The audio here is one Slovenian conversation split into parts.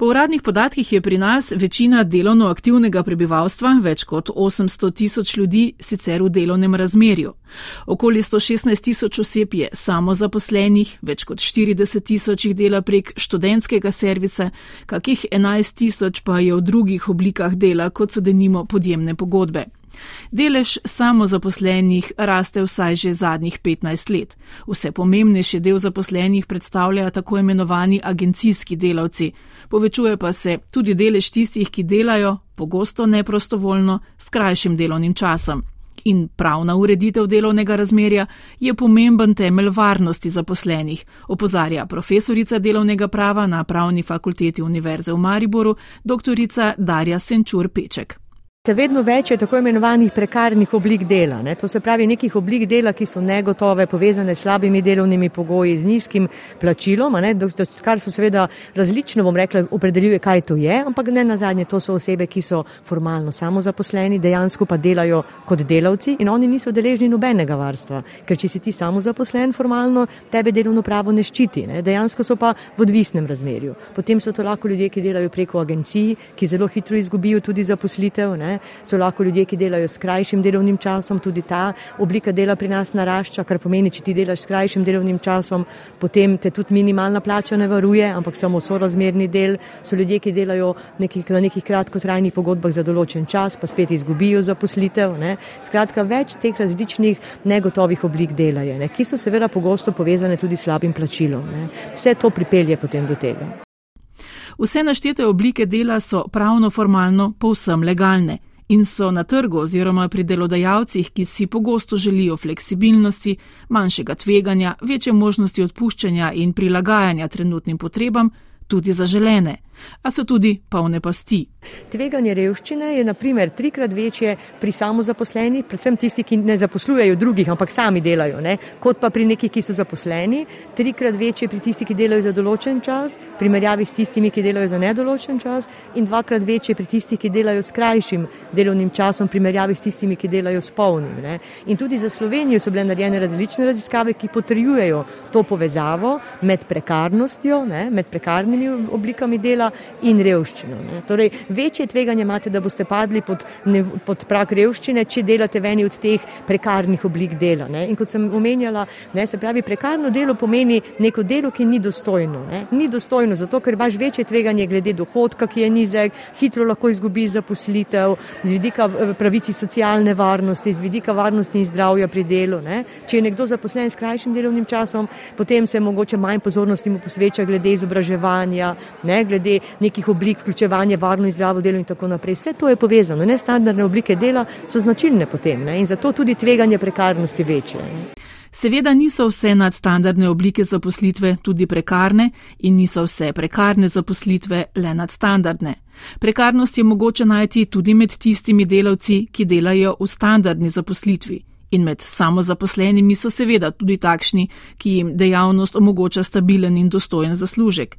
Po uradnih podatkih je pri nas večina delovno aktivnega prebivalstva, več kot 800 tisoč ljudi, sicer v delovnem razmerju. Okoli 116 tisoč oseb je samozaposlenih, več kot 40 tisoč jih dela prek študentskega servisa, kakih 11 tisoč pa je v drugih oblikah dela, kot so denimo podjemne pogodbe. Delež samozaposlenih raste vsaj že zadnjih 15 let. Vse pomembnejši del zaposlenih predstavljajo tako imenovani agencijski delavci. Povečuje pa se tudi delež tistih, ki delajo, pogosto neprostovoljno, s krajšim delovnim časom. In pravna ureditev delovnega razmerja je pomemben temelj varnosti zaposlenih, opozarja profesorica delovnega prava na Pravni fakulteti Univerze v Mariboru, dr. Darja Senčur Peček. Vedno več je tako imenovanih prekarnih oblik dela. Ne? To se pravi nekih oblik dela, ki so negotove, povezane s slabimi delovnimi pogoji, z nizkim plačilom, ne? kar so seveda različno, bom rekla, opredeljuje, kaj to je, ampak ne na zadnje, to so osebe, ki so formalno samozaposleni, dejansko pa delajo kot delavci in oni niso deležni nobenega varstva, ker če si ti samozaposlen formalno, tebe delovno pravo ne ščiti, ne? dejansko so pa v odvisnem razmerju. Potem so to lahko ljudje, ki delajo preko agencij, ki zelo hitro izgubijo tudi zaposlitev. Ne? So lahko ljudje, ki delajo s krajšim delovnim časom, tudi ta oblika dela pri nas narašča, kar pomeni, če ti delaš s krajšim delovnim časom, potem te tudi minimalna plača ne varuje, ampak samo sorazmerni del. So ljudje, ki delajo nekih, na nekih kratkotrajnih pogodbah za določen čas, pa spet izgubijo zaposlitev. Ne. Skratka, več teh različnih negotovih oblik dela je, ne, ki so seveda pogosto povezane tudi s slabim plačilom. Ne. Vse to pripelje potem do tega. Vse naštete oblike dela so pravno formalno povsem legalne in so na trgu oziroma pri delodajalcih, ki si pogosto želijo fleksibilnosti, manjšega tveganja, večje možnosti odpuščanja in prilagajanja trenutnim potrebam, tudi zaželene a so tudi polne pasti. Tveganje revščine je naprimer trikrat večje pri samozaposlenih, predvsem tisti, ki ne zaposlujejo drugih, ampak sami delajo, ne? kot pa pri nekih, ki so zaposleni, trikrat večje pri tistih, ki delajo za določen čas, primerjavi s tistimi, ki delajo za nedoločen čas, in dvakrat večje pri tistih, ki delajo s krajšim delovnim časom, primerjavi s tistimi, ki delajo s polnim. Ne? In tudi za Slovenijo so bile narejene različne raziskave, ki potrjujejo to povezavo med prekarnostjo, ne? med prekarnimi oblikami dela in revščino. Ne. Torej, večje tveganje imate, da boste padli pod, ne, pod prak revščine, če delate v eni od teh prekarnih oblik dela. Ne. In kot sem omenjala, ne, se pravi, prekarno delo pomeni neko delo, ki ni dostojno. Ne. Ni dostojno zato, ker imaš večje tveganje glede dohodka, ki je nizek, hitro lahko izgubiš zaposlitev, z vidika pravici socialne varnosti, z vidika varnosti in zdravja pri delu. Ne. Če je nekdo zaposlen s krajšim delovnim časom, potem se mogoče manj pozornosti mu posveča glede izobraževanja, ne, glede nekih oblik vključevanja, varno in zdravo delo in tako naprej. Vse to je povezano. Nestandardne oblike dela so značilne potem ne? in zato tudi tveganje prekarnosti večje. Seveda niso vse nadstandardne oblike zaposlitve tudi prekarne in niso vse prekarne zaposlitve le nadstandardne. Prekarnost je mogoče najti tudi med tistimi delavci, ki delajo v standardni zaposlitvi. In med samozaposlenimi so seveda tudi takšni, ki jim dejavnost omogoča stabilen in dostojen zaslužek.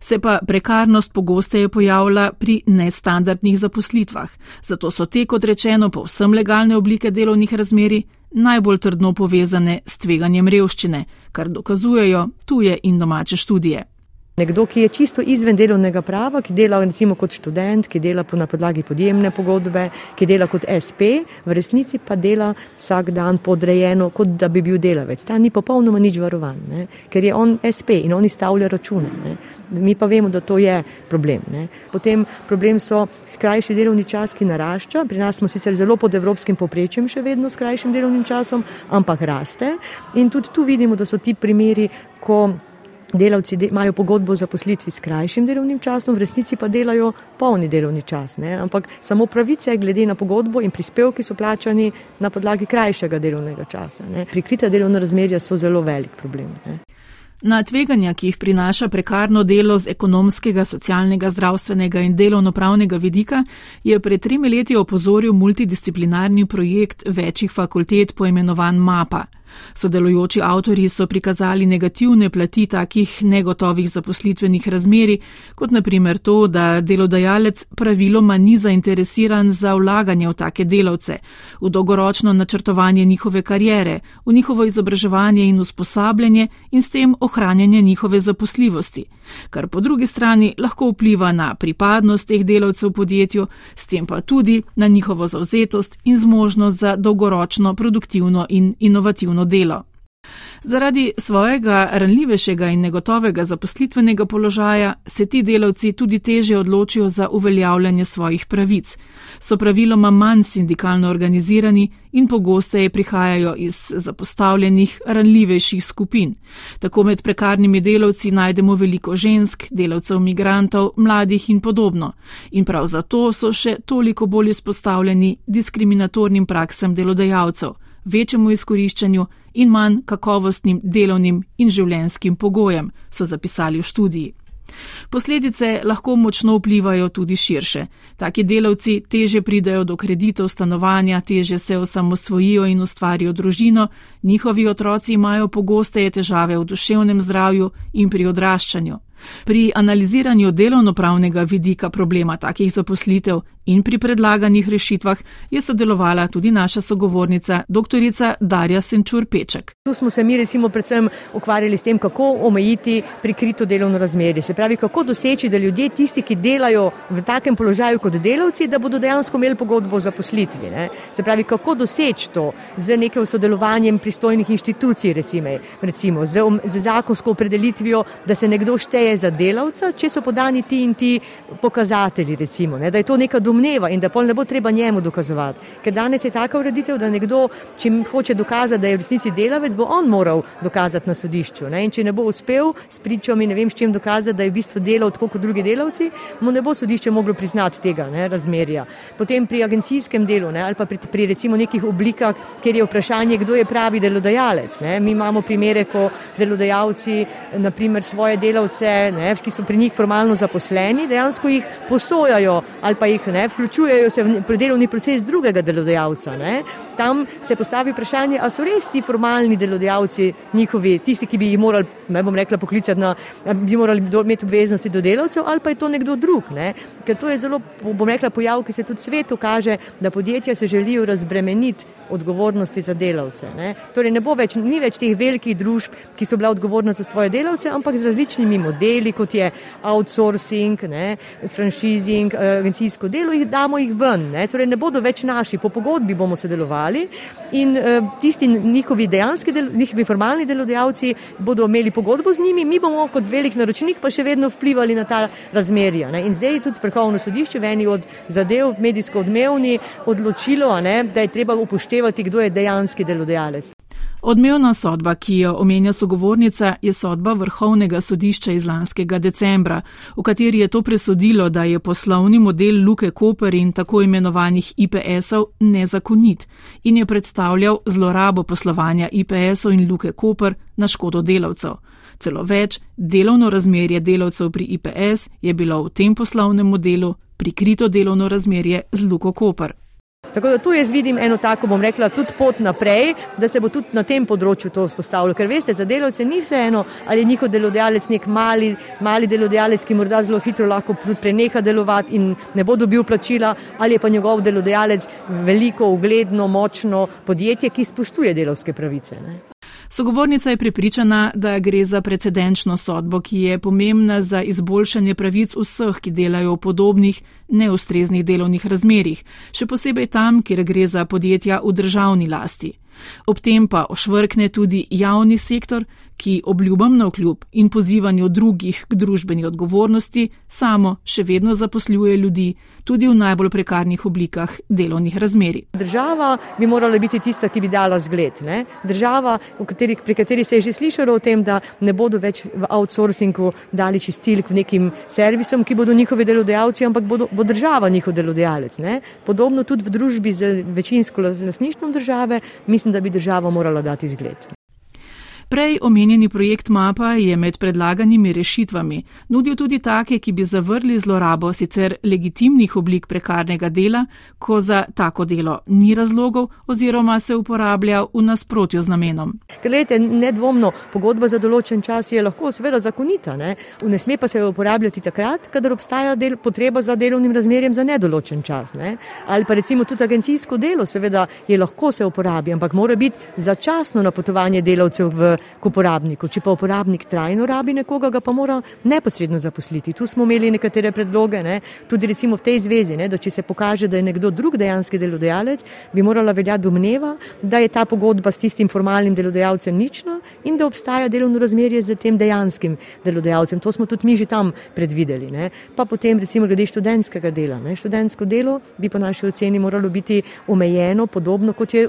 Se pa prekarnost pogosteje pojavlja pri nestandardnih zaposlitvah, zato so te, kot rečeno, povsem legalne oblike delovnih razmeri najbolj trdno povezane s tveganjem revščine, kar dokazujejo tuje in domače študije. Nekdo, ki je čisto izven delovnega prava, ki dela recimo kot študent, ki dela na podlagi podjemne pogodbe, ki dela kot SP, v resnici pa dela vsak dan podrejeno, kot da bi bil delavec. Ta ni popolnoma nič varovan, ne? ker je on SP in on izstavlja račune. Ne? Mi pa vemo, da to je problem. Ne? Potem problem so krajši delovni čas, ki narašča. Pri nas smo sicer zelo pod evropskim poprečjem, še vedno s krajšim delovnim časom, ampak raste. In tudi tu vidimo, da so ti primeri, ko Delavci imajo pogodbo za poslitvi s krajšim delovnim časom, v resnici pa delajo polni delovni čas. Ne? Ampak samo pravice, glede na pogodbo in prispevki, so plačani na podlagi krajšega delovnega časa. Ne? Prikrita delovna razmerja so zelo velik problem. Ne? Na tveganja, ki jih prinaša prekarno delo z ekonomskega, socialnega, zdravstvenega in delovnopravnega vidika, je pred tremi leti opozoril multidisciplinarni projekt večjih fakultet poimenovan MAPA. Sodelujoči avtori so prikazali negativne plati takih negotovih zaposlitvenih razmeri, kot naprimer to, da delodajalec praviloma ni zainteresiran za vlaganje v take delavce, v dolgoročno načrtovanje njihove karijere, v njihovo izobraževanje in usposabljanje in s tem ohranjanje njihove zaposljivosti, kar po drugi strani lahko vpliva na pripadnost teh delavcev v podjetju, s tem pa tudi na njihovo zauzetost in zmožnost za dolgoročno produktivno in inovativno delo. Zaradi svojega ranljivejšega in negotovega zaposlitvenega položaja se ti delavci tudi teže odločijo za uveljavljanje svojih pravic, so praviloma manj sindikalno organizirani in pogosteje prihajajo iz zapostavljenih ranljivejših skupin. Tako med prekarnimi delavci najdemo veliko žensk, delavcev migrantov, mladih in podobno. In prav zato so še toliko bolj izpostavljeni diskriminatornim praksam delodajalcev večjemu izkoriščanju in manj kakovostnim delovnim in življenskim pogojem, so zapisali v študiji. Posledice lahko močno vplivajo tudi širše. Taki delavci teže pridajo do kreditov stanovanja, teže se osamosvojijo in ustvarijo družino, njihovi otroci imajo pogosteje težave v duševnem zdravju in pri odraščanju. Pri analiziranju delovnopravnega vidika problema takih zaposlitev in pri predlaganih rešitvah je sodelovala tudi naša sogovornica, dr. Darja Senčur Peček. Tu smo se mi recimo predvsem ukvarjali s tem, kako omejiti prikrito delovno razmerje. Se pravi, kako doseči, da ljudje, tisti, ki delajo v takem položaju kot delavci, da bodo dejansko imeli pogodbo o zaposlitvi. Ne? Se pravi, kako doseči to z nekim sodelovanjem pristojnih inštitucij, recimo, recimo z, z zakonsko opredelitvijo, da se nekdo šteje za delavca, če so podani ti in ti pokazatelji, recimo, ne? da je to neka domneva in da pol ne bo treba njemu dokazovati. Ker danes je taka ureditev, da nekdo, če hoče dokazati, da je v resnici delavec, bo on moral dokazati na sodišču. Ne? In če ne bo uspel s pričom in ne vem s čim dokazati, da je v bistvu delal tako kot drugi delavci, mu ne bo sodišče moglo priznati tega ne, razmerja. Potem pri agencijskem delu ne, ali pa pri, pri recimo nekih oblikah, kjer je vprašanje, kdo je pravi delodajalec. Ne? Mi imamo primere, ko delodajalci naprimer svoje delavce, ne, ki so pri njih formalno zaposleni, dejansko jih posojajo ali pa jih ne, vključujejo se v delovni proces drugega delodajalca. Ne. Tam se postavi vprašanje, ali so res ti formalni delodajalci njihovi, tisti, ki bi jih morali, ne bom rekla, poklicati, na, bi morali imeti obveznosti do delavcev, ali pa je to nekdo drug. Ne. Ker to je zelo, bom rekla, pojav, ki se tudi svetu kaže, da podjetja se želijo razbremeniti odgovornosti za delavce. Ne. Torej, ne bo več, ni več teh velikih družb, ki so bile odgovorne za svoje delavce, ampak z različnimi modeli, kot je outsourcing, ne, franšizing, eh, agencijsko delo, jih damo jih ven. Ne. Torej, ne bodo več naši, po pogodbi bomo sodelovali in uh, tisti njihovi dejanski, del, njihovi formalni delodajalci bodo imeli pogodbo z njimi, mi bomo kot velik naročnik pa še vedno vplivali na ta razmerja. Ne. In zdaj je tudi vrhovno sodišče v eni od zadev, medijsko odmevni, odločilo, ne, da je treba upoštevati, kdo je dejanski delodajalec. Odmevna sodba, ki jo omenja sogovornica, je sodba Vrhovnega sodišča iz lanskega decembra, v kateri je to presodilo, da je poslovni model Luke Koper in tako imenovanih IPS-ov nezakonit in je predstavljal zlorabo poslovanja IPS-ov in Luke Koper na škodo delavcev. Celo več, delovno razmerje delavcev pri IPS je bilo v tem poslovnem modelu prikrito delovno razmerje z Luko Koper. Tako da tu jaz vidim eno tako, bom rekla, tudi pot naprej, da se bo tudi na tem področju to vzpostavilo. Ker veste, za delavce ni vseeno, ali je njihov delodajalec nek mali, mali delodajalec, ki morda zelo hitro lahko preneha delovati in ne bo dobil plačila, ali je pa njegov delodajalec veliko, ugledno, močno podjetje, ki spoštuje delovske pravice. Ne? Sogovornica je pripričana, da gre za precedenčno sodbo, ki je pomembna za izboljšanje pravic vseh, ki delajo v podobnih, neustreznih delovnih razmerih, še posebej tam, kjer gre za podjetja v državni lasti. Ob tem pa ošvrkne tudi javni sektor, ki obljubam na okljub in pozivanju drugih k družbeni odgovornosti samo še vedno zaposluje ljudi tudi v najbolj prekarnih oblikah delovnih razmeri. Država bi morala biti tista, ki bi dala zgled. Ne? Država, kateri, pri kateri se je že slišalo o tem, da ne bodo več v outsourcingu dali čistilk nekim servisom, ki bodo njihovi delodajalci, ampak bodo, bo država njihov delodajalec. Ne? Podobno tudi v družbi z večinsko lasništvom države, mislim, da bi država morala dati zgled. Prej omenjeni projekt MAPA je med predlaganimi rešitvami nudil tudi take, ki bi zavrli zlorabo sicer legitimnih oblik prekarnega dela, ko za tako delo ni razlogov oziroma se uporablja v nasprotju z namenom. Glede, nedvomno, pogodba za določen čas je lahko seveda zakonita, ne, ne sme pa se uporabljati takrat, kadar obstaja del, potreba za delovnim razmerjem za nedoločen čas. Ne. Ali pa recimo tudi agencijsko delo, seveda je lahko se uporabi, ampak mora biti začasno napotovanje delavcev v k uporabniku. Če pa uporabnik trajno rabi nekoga, ga pa mora neposredno zaposliti. Tu smo imeli nekatere predloge, ne, tudi recimo v tej zvezi, ne, da če se pokaže, da je nekdo drug dejanski delodajalec, bi morala veljati domneva, da je ta pogodba s tistim formalnim delodajalcem nična in da obstaja delovno razmerje z tem dejanskim delodajalcem. To smo tudi mi že tam predvideli. Ne. Pa potem recimo glede študentskega dela. Ne. Študentsko delo bi po naši oceni moralo biti omejeno, podobno kot je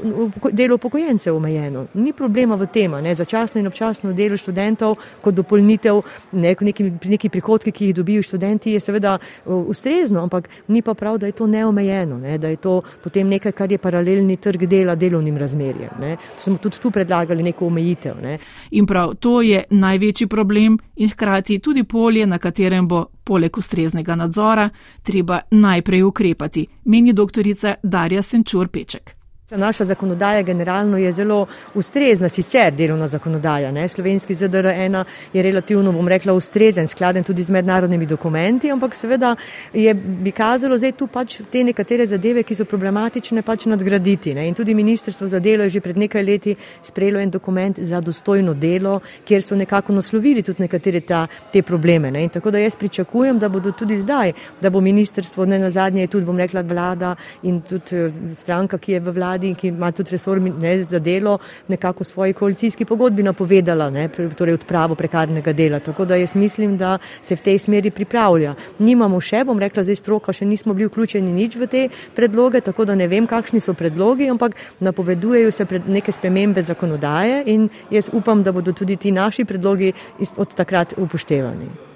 delo pokojence omejeno. Ni problema v tem, ne, začasno in občasno delo študentov kot dopolnitev ne, neki, neki prihodki, ki jih dobijo študenti, je seveda ustrezno, ampak ni pa prav, da je to neomejeno, ne, da je to potem nekaj, kar je paralelni trg dela delovnim razmerjem. Ne. Smo tudi tu predlagali neko omejitev. Ne. In prav to je največji problem in hkrati tudi polje, na katerem bo poleg ustreznega nadzora treba najprej ukrepati, meni doktorica Darja Senčur Peček. Naša zakonodaja generalno je zelo ustrezna, sicer delovna zakonodaja. Ne? Slovenski ZDR1 je relativno, bom rekla, ustrezen, skladen tudi z mednarodnimi dokumenti, ampak seveda je bi kazalo zdaj tu pač te nekatere zadeve, ki so problematične, pač nadgraditi. Ne? In tudi Ministrstvo za delo je že pred nekaj leti sprejelo en dokument za dostojno delo, kjer so nekako naslovili tudi nekatere ta, te probleme. Ne? In tako da jaz pričakujem, da bodo tudi zdaj, da bo ministrstvo, ne na zadnje, tudi bom rekla vlada in tudi eh, stranka, ki je v vladi, vladi, ki ima tudi resor ne, za delo, nekako v svoji koalicijski pogodbi napovedala ne, torej odpravo prekarnega dela. Tako da jaz mislim, da se v tej smeri pripravlja. Nimamo še, bom rekla, zdaj stroka, še nismo bili vključeni nič v te predloge, tako da ne vem, kakšni so predlogi, ampak napovedujejo se neke spremembe zakonodaje in jaz upam, da bodo tudi ti naši predlogi od takrat upoštevani.